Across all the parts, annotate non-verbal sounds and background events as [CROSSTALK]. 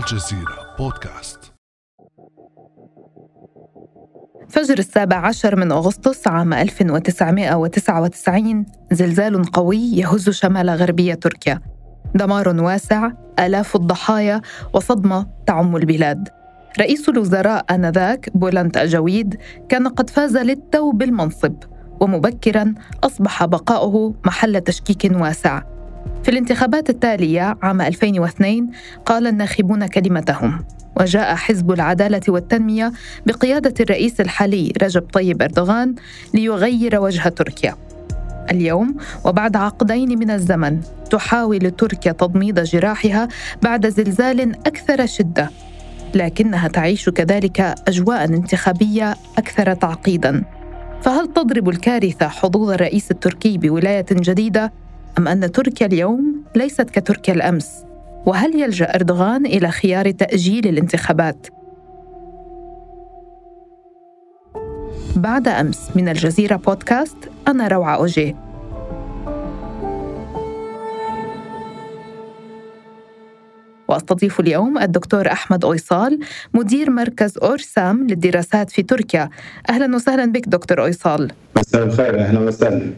الجزيرة بودكاست. فجر السابع عشر من أغسطس عام 1999 زلزال قوي يهز شمال غربية تركيا. دمار واسع آلاف الضحايا وصدمة تعم البلاد. رئيس الوزراء آنذاك بولنت أجويد كان قد فاز للتو بالمنصب ومبكرا أصبح بقاؤه محل تشكيك واسع. في الانتخابات التالية عام 2002 قال الناخبون كلمتهم وجاء حزب العدالة والتنمية بقيادة الرئيس الحالي رجب طيب أردوغان ليغير وجه تركيا. اليوم وبعد عقدين من الزمن تحاول تركيا تضميد جراحها بعد زلزال أكثر شدة لكنها تعيش كذلك أجواء انتخابية أكثر تعقيداً. فهل تضرب الكارثة حظوظ الرئيس التركي بولاية جديدة؟ أم أن تركيا اليوم ليست كتركيا الأمس؟ وهل يلجأ أردوغان إلى خيار تأجيل الانتخابات؟ بعد أمس من الجزيرة بودكاست أنا روعة أوجيه وأستضيف اليوم الدكتور أحمد أويصال مدير مركز أورسام للدراسات في تركيا أهلا وسهلا بك دكتور أويصال مساء الخير أهلا وسهلا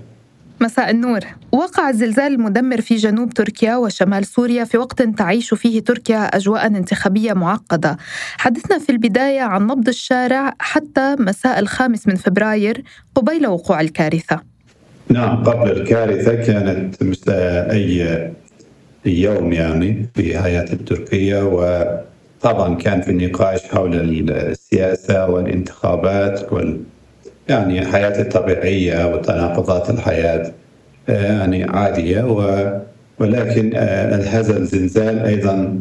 مساء النور. وقع الزلزال المدمر في جنوب تركيا وشمال سوريا في وقت تعيش فيه تركيا أجواء انتخابية معقدة. حدثنا في البداية عن نبض الشارع حتى مساء الخامس من فبراير قبيل وقوع الكارثة. نعم قبل الكارثة كانت مثل أي يوم يعني في حياة التركية وطبعا كان في نقاش حول السياسة والانتخابات وال يعني الحياة الطبيعية وتناقضات الحياة يعني عادية ولكن آه، هذا الزلزال أيضا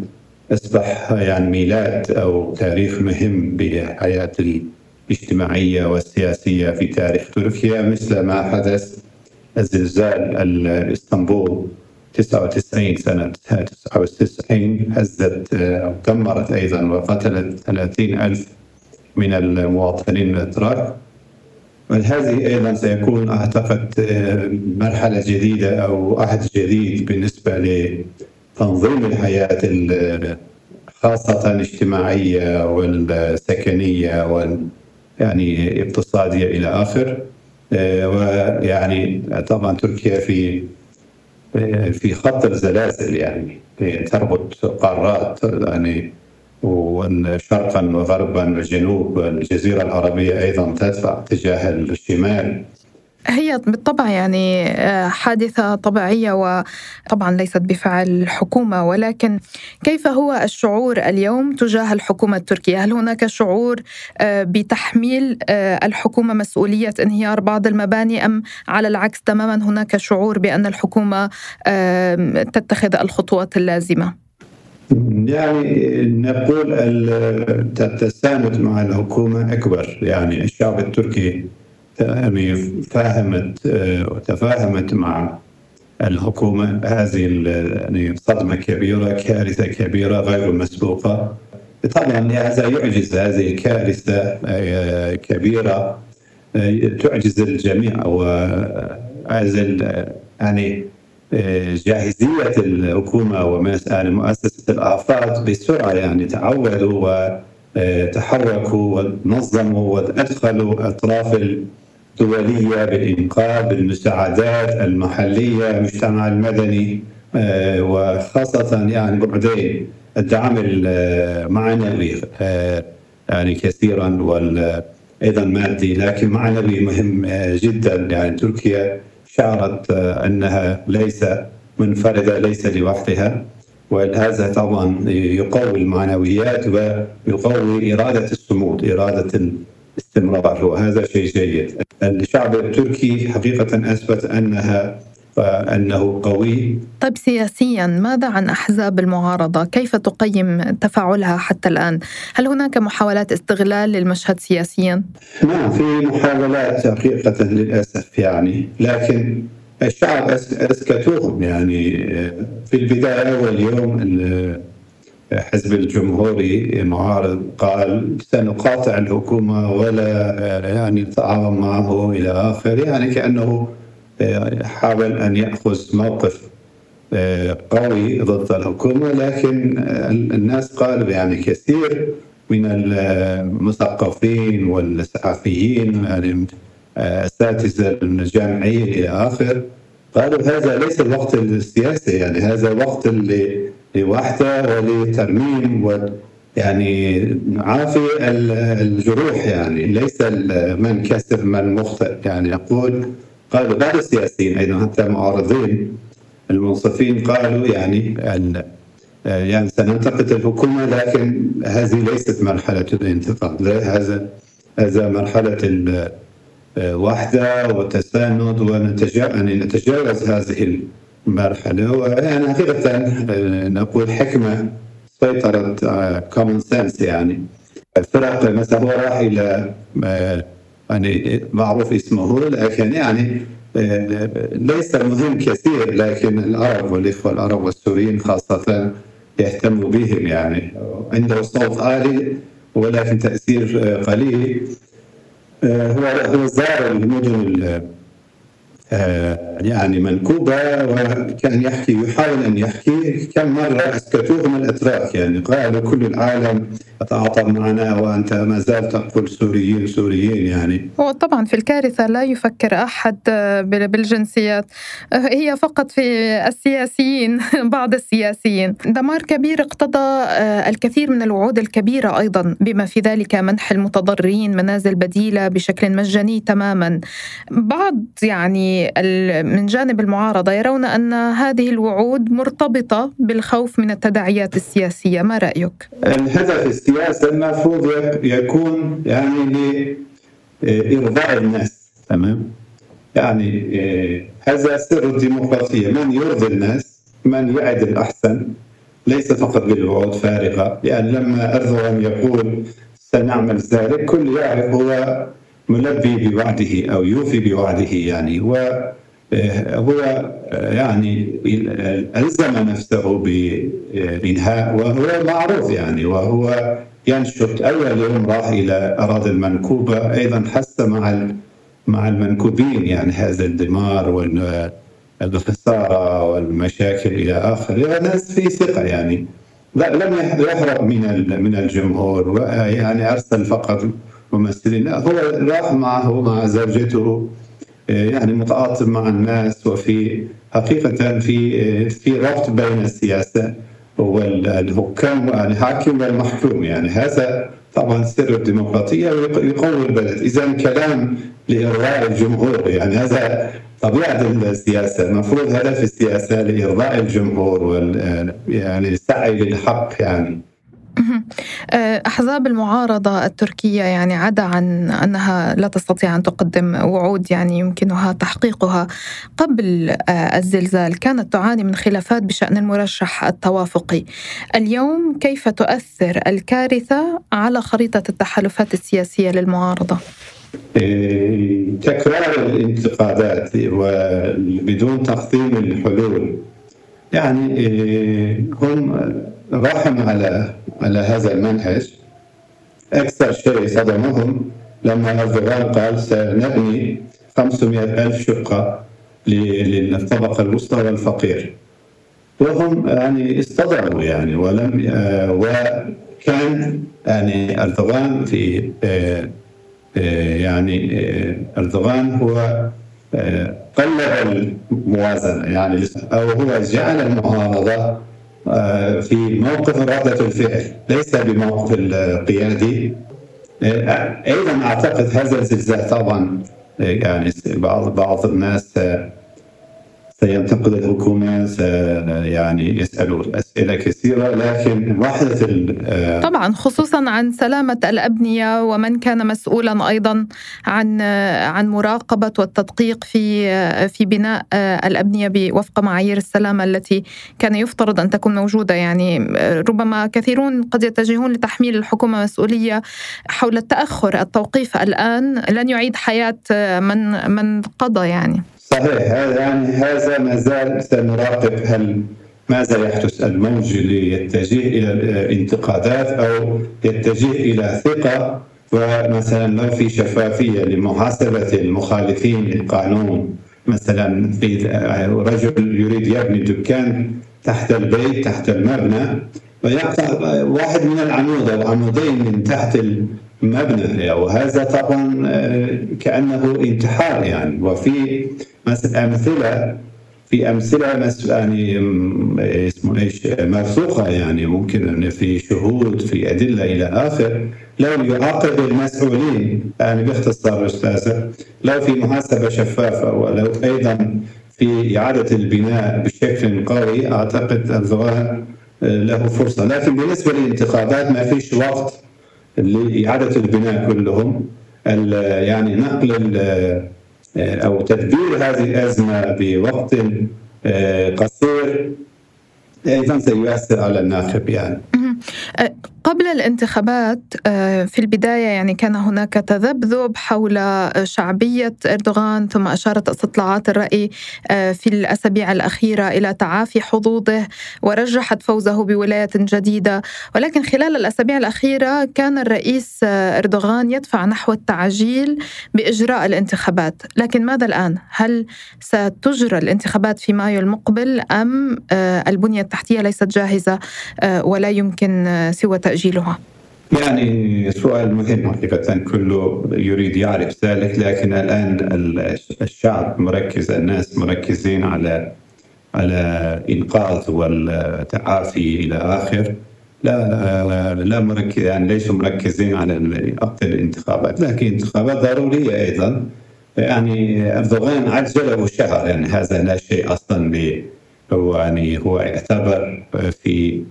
أصبح يعني ميلاد أو تاريخ مهم بحياة الاجتماعية والسياسية في تاريخ تركيا مثل ما حدث الزلزال الإسطنبول. 99 سنة 99 هزت آه، أو دمرت أيضا وقتلت 30 ألف من المواطنين الأتراك. هذه أيضا سيكون أعتقد آه، مرحلة جديدة أو عهد جديد بالنسبة لتنظيم الحياة خاصة الاجتماعية والسكنية وال يعني اقتصادية إلى آخر. آه، ويعني طبعا تركيا في آه، في خط الزلازل يعني تربط قارات يعني وشرقا وغربا وجنوب الجزيرة العربية أيضا تدفع تجاه الشمال هي بالطبع يعني آه، حادثة طبيعية وطبعا ليست بفعل الحكومة ولكن كيف هو الشعور اليوم تجاه الحكومة التركية؟ هل هناك شعور آه، بتحميل آه، الحكومة مسؤولية انهيار بعض المباني أم على العكس تماما هناك شعور بأن الحكومة تتخذ الخطوات اللازمة؟ يعني نقول التساند مع الحكومة أكبر. يعني الشعب التركي يعني فاهمت وتفاهمت مع الحكومة. هذه يعني صدمة كبيرة كارثة كبيرة غير مسبوقة. طبعا هذا يعجز هذه كارثة كبيرة تعجز الجميع. وهذا يعني جاهزية الحكومة ومؤسسة الآفات بسرعة يعني تعودوا وتحركوا ونظموا وأدخلوا الأطراف الدولية بالإنقاذ بالمساعدات المحلية المجتمع المدني وخاصة يعني بعدين الدعم المعنوي يعني كثيرا وال أيضا مادي لكن معنوي مهم جدا يعني تركيا شعرت أنها ليس منفردة ليس لوحدها. وهذا طبعا يقوي المعنويات ويقوي إرادة الصمود إرادة الاستمرار؟ وهذا شيء جيد. الشعب التركي حقيقة أثبت أنها فأنه قوي طيب سياسيا ماذا عن أحزاب المعارضة؟ كيف تقيم تفاعلها حتى الآن؟ هل هناك محاولات استغلال للمشهد سياسيا؟ نعم في محاولات حقيقة للأسف يعني لكن الشعب أسكتوهم يعني في البداية أول يوم الحزب الجمهوري المعارض قال سنقاطع الحكومة ولا يعني نتعاون معه إلى آخره يعني كأنه حاول أن يأخذ موقف قوي ضد الحكومة لكن الناس قالوا يعني كثير من المثقفين والصحفيين الأساتذة الجامعية إلى آخر قالوا هذا ليس الوقت السياسي يعني هذا وقت لوحدة ولترميم و يعني عافي الجروح يعني ليس من كسر من مخطئ يعني يقول قالوا بعض السياسيين أيضا حتى المعارضين المنصفين قالوا يعني يعني سننتقد الحكومة لكن هذه ليست مرحلة الانتقاد. هذا هذا مرحلة الوحده والتساند ونتجاوز هذه المرحلة. ويعني حقيقة نقول حكمة سيطرة كومن سنس يعني. الفرق مثلا هو راح إلى يعني معروف اسمه لكن يعني ليس مهم كثير لكن العرب والإخوة العرب والسوريين خاصة يهتموا بهم يعني. عنده صوت عالي ولكن تأثير قليل. هو هو زار المدن آه، يعني منكوبة وكان يحكي يحاول أن يحكي. كم مرة أسكتوهم الأتراك يعني قالوا كل العالم تتعاطى معنا وأنت ما زال تقول سوريين سوريين يعني. وطبعا في الكارثة لا يفكر أحد بالجنسيات. هي فقط في السياسيين [LAUGHS] بعض السياسيين. دمار كبير اقتضى آه، الكثير من الوعود الكبيرة أيضا بما في ذلك منح المتضررين منازل بديلة بشكل مجاني تماما. بعض يعني من جانب المعارضة يرون أن هذه الوعود مرتبطة بالخوف من التداعيات السياسية. ما رأيك؟ الهدف السياسي المفروض يكون يعني لإرضاء الناس. تمام؟ يعني آه، هذا سر الديمقراطية. من يرضي الناس؟ من يعد الأحسن؟ ليس فقط بالوعود فارغة يعني لما أردوغان يقول سنعمل ذلك كل يعرف هو ملبي بوعده أو يوفي بوعده يعني. و آه، هو آه، يعني ألزم نفسه بإنهاء وهو معروف يعني. وهو ينشط. أول يوم راح إلى أراضي المنكوبة أيضا حس مع مع المنكوبين يعني. هذا الدمار والخسارة والمشاكل إلى آخره الناس في ثقة يعني. لم يهرب من من الجمهور يعني أرسل فقط ممثلين. لا هو راح معه مع زوجته آه، يعني متعاطف مع الناس وفي حقيقة في آه، في ربط بين السياسة والحكام الحاكم والمحكوم. يعني هذا طبعا سر الديمقراطية ويقوي البلد. إذا كلام لإرضاء الجمهور. يعني هذا طبيعة السياسة. المفروض هدف السياسة لإرضاء الجمهور وال يعني السعي للحق يعني. أحزاب المعارضة التركية يعني عدا عن أنها لا تستطيع أن تقدم وعود يعني يمكنها تحقيقها قبل آه، الزلزال كانت تعاني من خلافات بشأن المرشح التوافقي اليوم كيف تؤثر الكارثة على خريطة التحالفات السياسية للمعارضة؟ إيه، تكرار الانتقادات وبدون تقديم الحلول يعني إيه، هم راحوا على على هذا المنهج. أكثر شيء صدمهم لما أردوغان قال سنبني 500 ألف شقة للطبقة الوسطى والفقير. وهم يعني اصطدموا يعني ولم آه، وكان يعني أردوغان في آه، آه، يعني أردوغان هو قلب الموازنة يعني أو هو جعل المعارضة آه، في موقف ردة الفعل ليس بموقف القيادي. آه، أيضا أعتقد هذا الزلزال طبعا آه، يعني بعض بعض الناس سينتقد الحكومة يعني يسألوا أسئلة كثيرة لكن وحدة آه، طبعا خصوصا عن سلامة الأبنية ومن كان مسؤولا أيضا عن عن مراقبة والتدقيق في في بناء الأبنية وفق معايير السلامة التي كان يفترض أن تكون موجودة. يعني ربما كثيرون قد يتجهون لتحميل الحكومة مسؤولية حول التأخر التوقيف الآن لن يعيد حياة من من قضى يعني. صحيح يعني هذا ما زال سنراقب هل ماذا يحدث؟ الموج ليتجه إلى الانتقادات أو يتجه إلى ثقة؟ ومثلا لو في شفافية لمحاسبة المخالفين للقانون؟ مثلا في رجل يريد يبني دكان تحت البيت تحت المبنى ويقطع واحد من العمود أو عمودين من تحت المبنى. وهذا طبعا آه، كأنه انتحار يعني. وفي أمثلة في أمثلة يعني اسمه إيش؟ مرسوخة يعني ممكن إن في شهود في أدلة إلى آخر. لو يعاقب المسؤولين يعني باختصار أستاذة لو في محاسبة شفافة ولو أيضا في إعادة البناء بشكل قوي أعتقد اردوغان له فرصة. لكن بالنسبة للانتخابات ما فيش وقت لإعادة البناء كلهم. يعني نقل أو تدبير هذه الأزمة بوقت آه، قصير أيضا سيؤثر على الناخب يعني. قبل الانتخابات أه، في البداية يعني كان هناك تذبذب حول شعبية إردوغان ثم أشارت استطلاعات الرأي أه، في الأسابيع الأخيرة إلى تعافي حظوظه ورجحت فوزه بولاية جديدة. ولكن خلال الأسابيع الأخيرة كان الرئيس إردوغان يدفع نحو التعجيل بإجراء الانتخابات. لكن ماذا الآن؟ هل ستجرى الانتخابات في مايو المقبل أم البنية التحتية ليست جاهزة ولا يمكن سوى تأجيلها؟ يعني سؤال مهم حقيقة كله يريد يعرف ذلك لكن الآن الشعب مركز الناس مركزين على على إنقاذ والتعافي إلى آخر لا لا مركز يعني ليسوا مركزين على وقت الانتخابات لكن الانتخابات ضرورية أيضا يعني أردوغان عجله شهر يعني هذا لا شيء أصلا هو يعني هو اعتبر في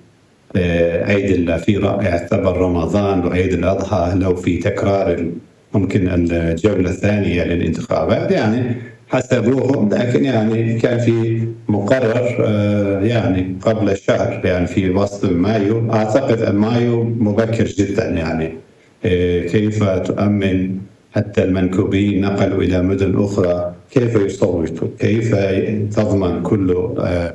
عيد الله في يعتبر رمضان وعيد الأضحى. لو في تكرار ممكن الجولة الثانية للانتخابات يعني حسبوهم لكن يعني كان في مقرر آه، يعني قبل الشهر يعني في وسط مايو. أعتقد مايو مبكر جدا يعني. آه، كيف تؤمن حتى المنكوبين نقلوا إلى مدن أخرى؟ كيف يصوتوا؟ كيف تضمن كل آه،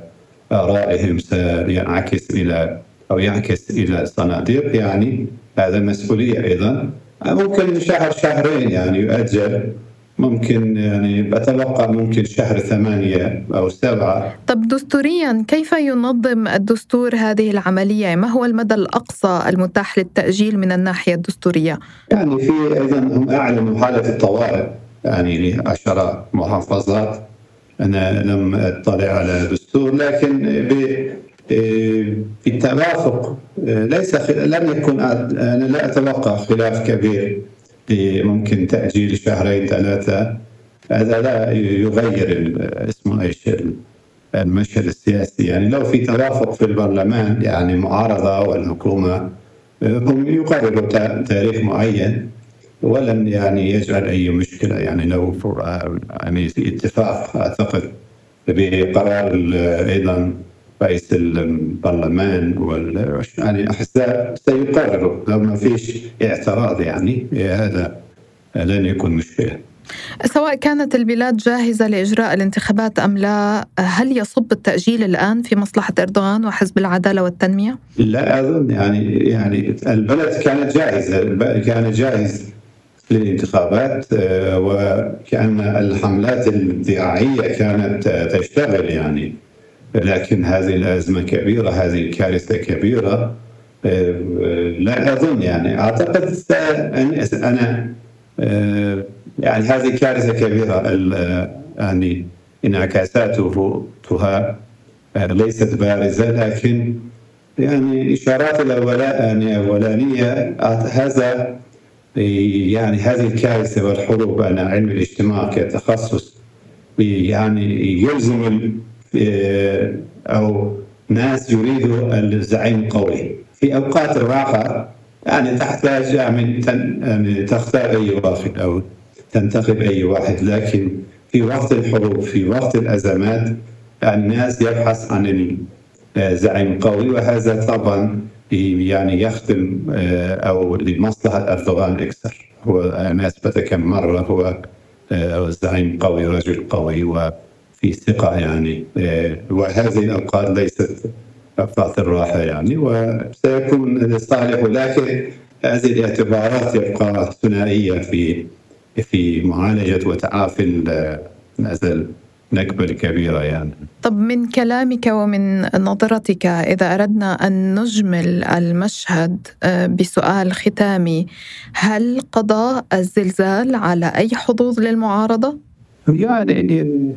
آرائهم سينعكس إلى أو يعكس إلى الصناديق يعني هذا مسؤولية أيضا ممكن شهر شهرين يعني يؤجل ممكن يعني بتوقع ممكن شهر ثمانية أو سبعة طب دستوريا كيف ينظم الدستور هذه العملية؟ ما هو المدى الأقصى المتاح للتأجيل من الناحية الدستورية؟ يعني في أيضا هم أعلنوا حالة الطوارئ يعني لعشرة محافظات أنا لم أطلع على الدستور لكن بالتوافق ليس لم يكن أنا لا أتوقع خلاف كبير ممكن تأجيل شهرين ثلاثة. هذا لا يغير اسمه إيش المشهد السياسي. يعني لو في توافق في البرلمان يعني معارضة والحكومة هم يقرروا تاريخ معين ولن يعني يجعل أي مشكلة. يعني لو يعني في اتفاق أعتقد بقرار أيضا رئيس البرلمان وال يعني الاحزاب سيقرروا لو ما فيش اعتراض يعني هذا لن يكون مشكلة. سواء كانت البلاد جاهزة لإجراء الانتخابات أم لا هل يصب التأجيل الآن في مصلحة إردوغان وحزب العدالة والتنمية؟ لا أظن يعني يعني البلد كانت جاهزة كان جاهز للانتخابات آه، وكأن الحملات الدعائية كانت تشتغل يعني لكن هذه الأزمة كبيرة هذه كارثة كبيرة. آه، لا أظن يعني. أعتقد أنا آه، يعني هذه كارثة كبيرة يعني انعكاساتها ليست بارزة لكن يعني إشارات الأولانية هذا يعني هذه الكارثة والحروب أنا علم الاجتماع كتخصص يعني يلزم أو ناس يريدوا الزعيم قوي. في أوقات الراحة يعني تحتاج يعني, تختار أي واحد أو تنتخب أي واحد لكن في وقت الحروب في وقت الأزمات الناس يبحث عن الزعيم قوي وهذا طبعا يعني يخدم آه، أو لمصلحة أردوغان أكثر. هو أنا اثبت كم مره هو آه، زعيم قوي رجل قوي و في ثقة يعني. آه، وهذه الأوقات ليست أوقات الراحة يعني وسيكون لصالح لكن هذه الاعتبارات يبقى ثنائية في في معالجة وتعافي هذا النكبة الكبيرة يعني. طب من كلامك ومن نظرتك إذا أردنا أن نجمل المشهد آه، بسؤال ختامي هل قضى الزلزال على أي حظوظ للمعارضة؟ يعني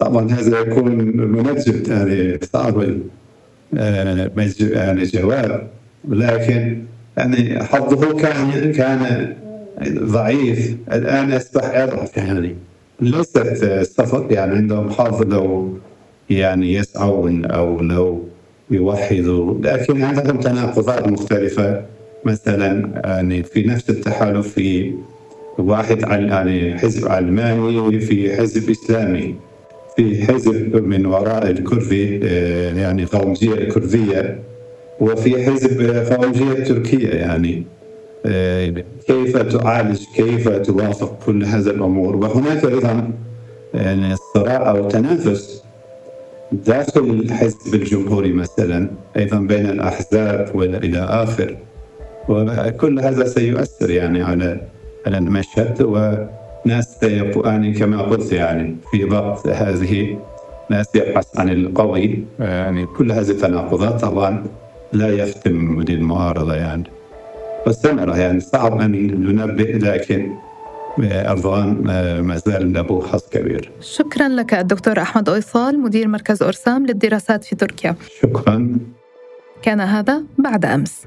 طبعا هذا يكون منجم يعني صعب آه، يعني جواب. لكن يعني حظه كان كان ضعيف. الآن أصبح اضعف يعني. ليست السفر يعني عندهم حظ لو يعني يسعون أو لو يوحدوا. لكن عندهم تناقضات مختلفة. مثلا يعني في نفس التحالف في واحد يعني حزب علماني في حزب إسلامي. في حزب من وراء الكردي آه، يعني قومجيه الكرديه وفي حزب قومجيه تركية يعني آه، كيف تعالج كيف توافق كل هذه الأمور؟ وهناك أيضا يعني صراع أو تنافس داخل الحزب الجمهوري مثلا أيضا بين الأحزاب والى آخر. وكل هذا سيؤثر يعني على المشهد وناس يعني كما قلت يعني في وقت هذه ناس يبحث عن القوي. يعني كل هذه التناقضات طبعا لا يفتم للمعارضه يعني. مستمرة يعني صعب أن ننبه لكن أرضوان ما زال له حظ كبير. شكرا لك الدكتور أحمد أويصال مدير مركز أرسام للدراسات في تركيا. شكرا. كان هذا بعد أمس.